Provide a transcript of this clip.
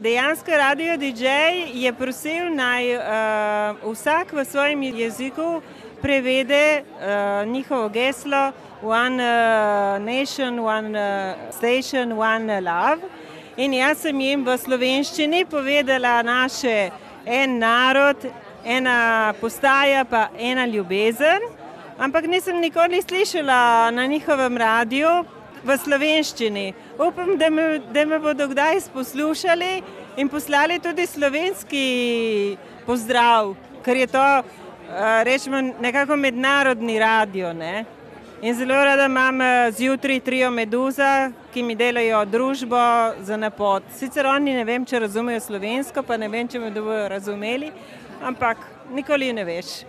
Dejansko radio DJ je prosil naj uh, vsak v svojem jeziku prevede uh, njihovo geslo One uh, Nation, One uh, Station, One Love. In jaz sem jim v slovenščini povedala naše en narod, ena postaja, pa ena ljubezen. Ampak nisem nikoli slišala na njihovem radiju v slovenščini. Upam, da me, da me bodo kdaj poslušali in poslali tudi slovenski pozdrav, ker je to, rečemo, nekako mednarodni radio. Ne? In zelo rada imam zjutraj trio Meduza, ki mi delajo družbo za napot. Sicer oni ne vem, če razumejo slovensko, pa ne vem, če me bodo razumeli, ampak nikoli ne veš.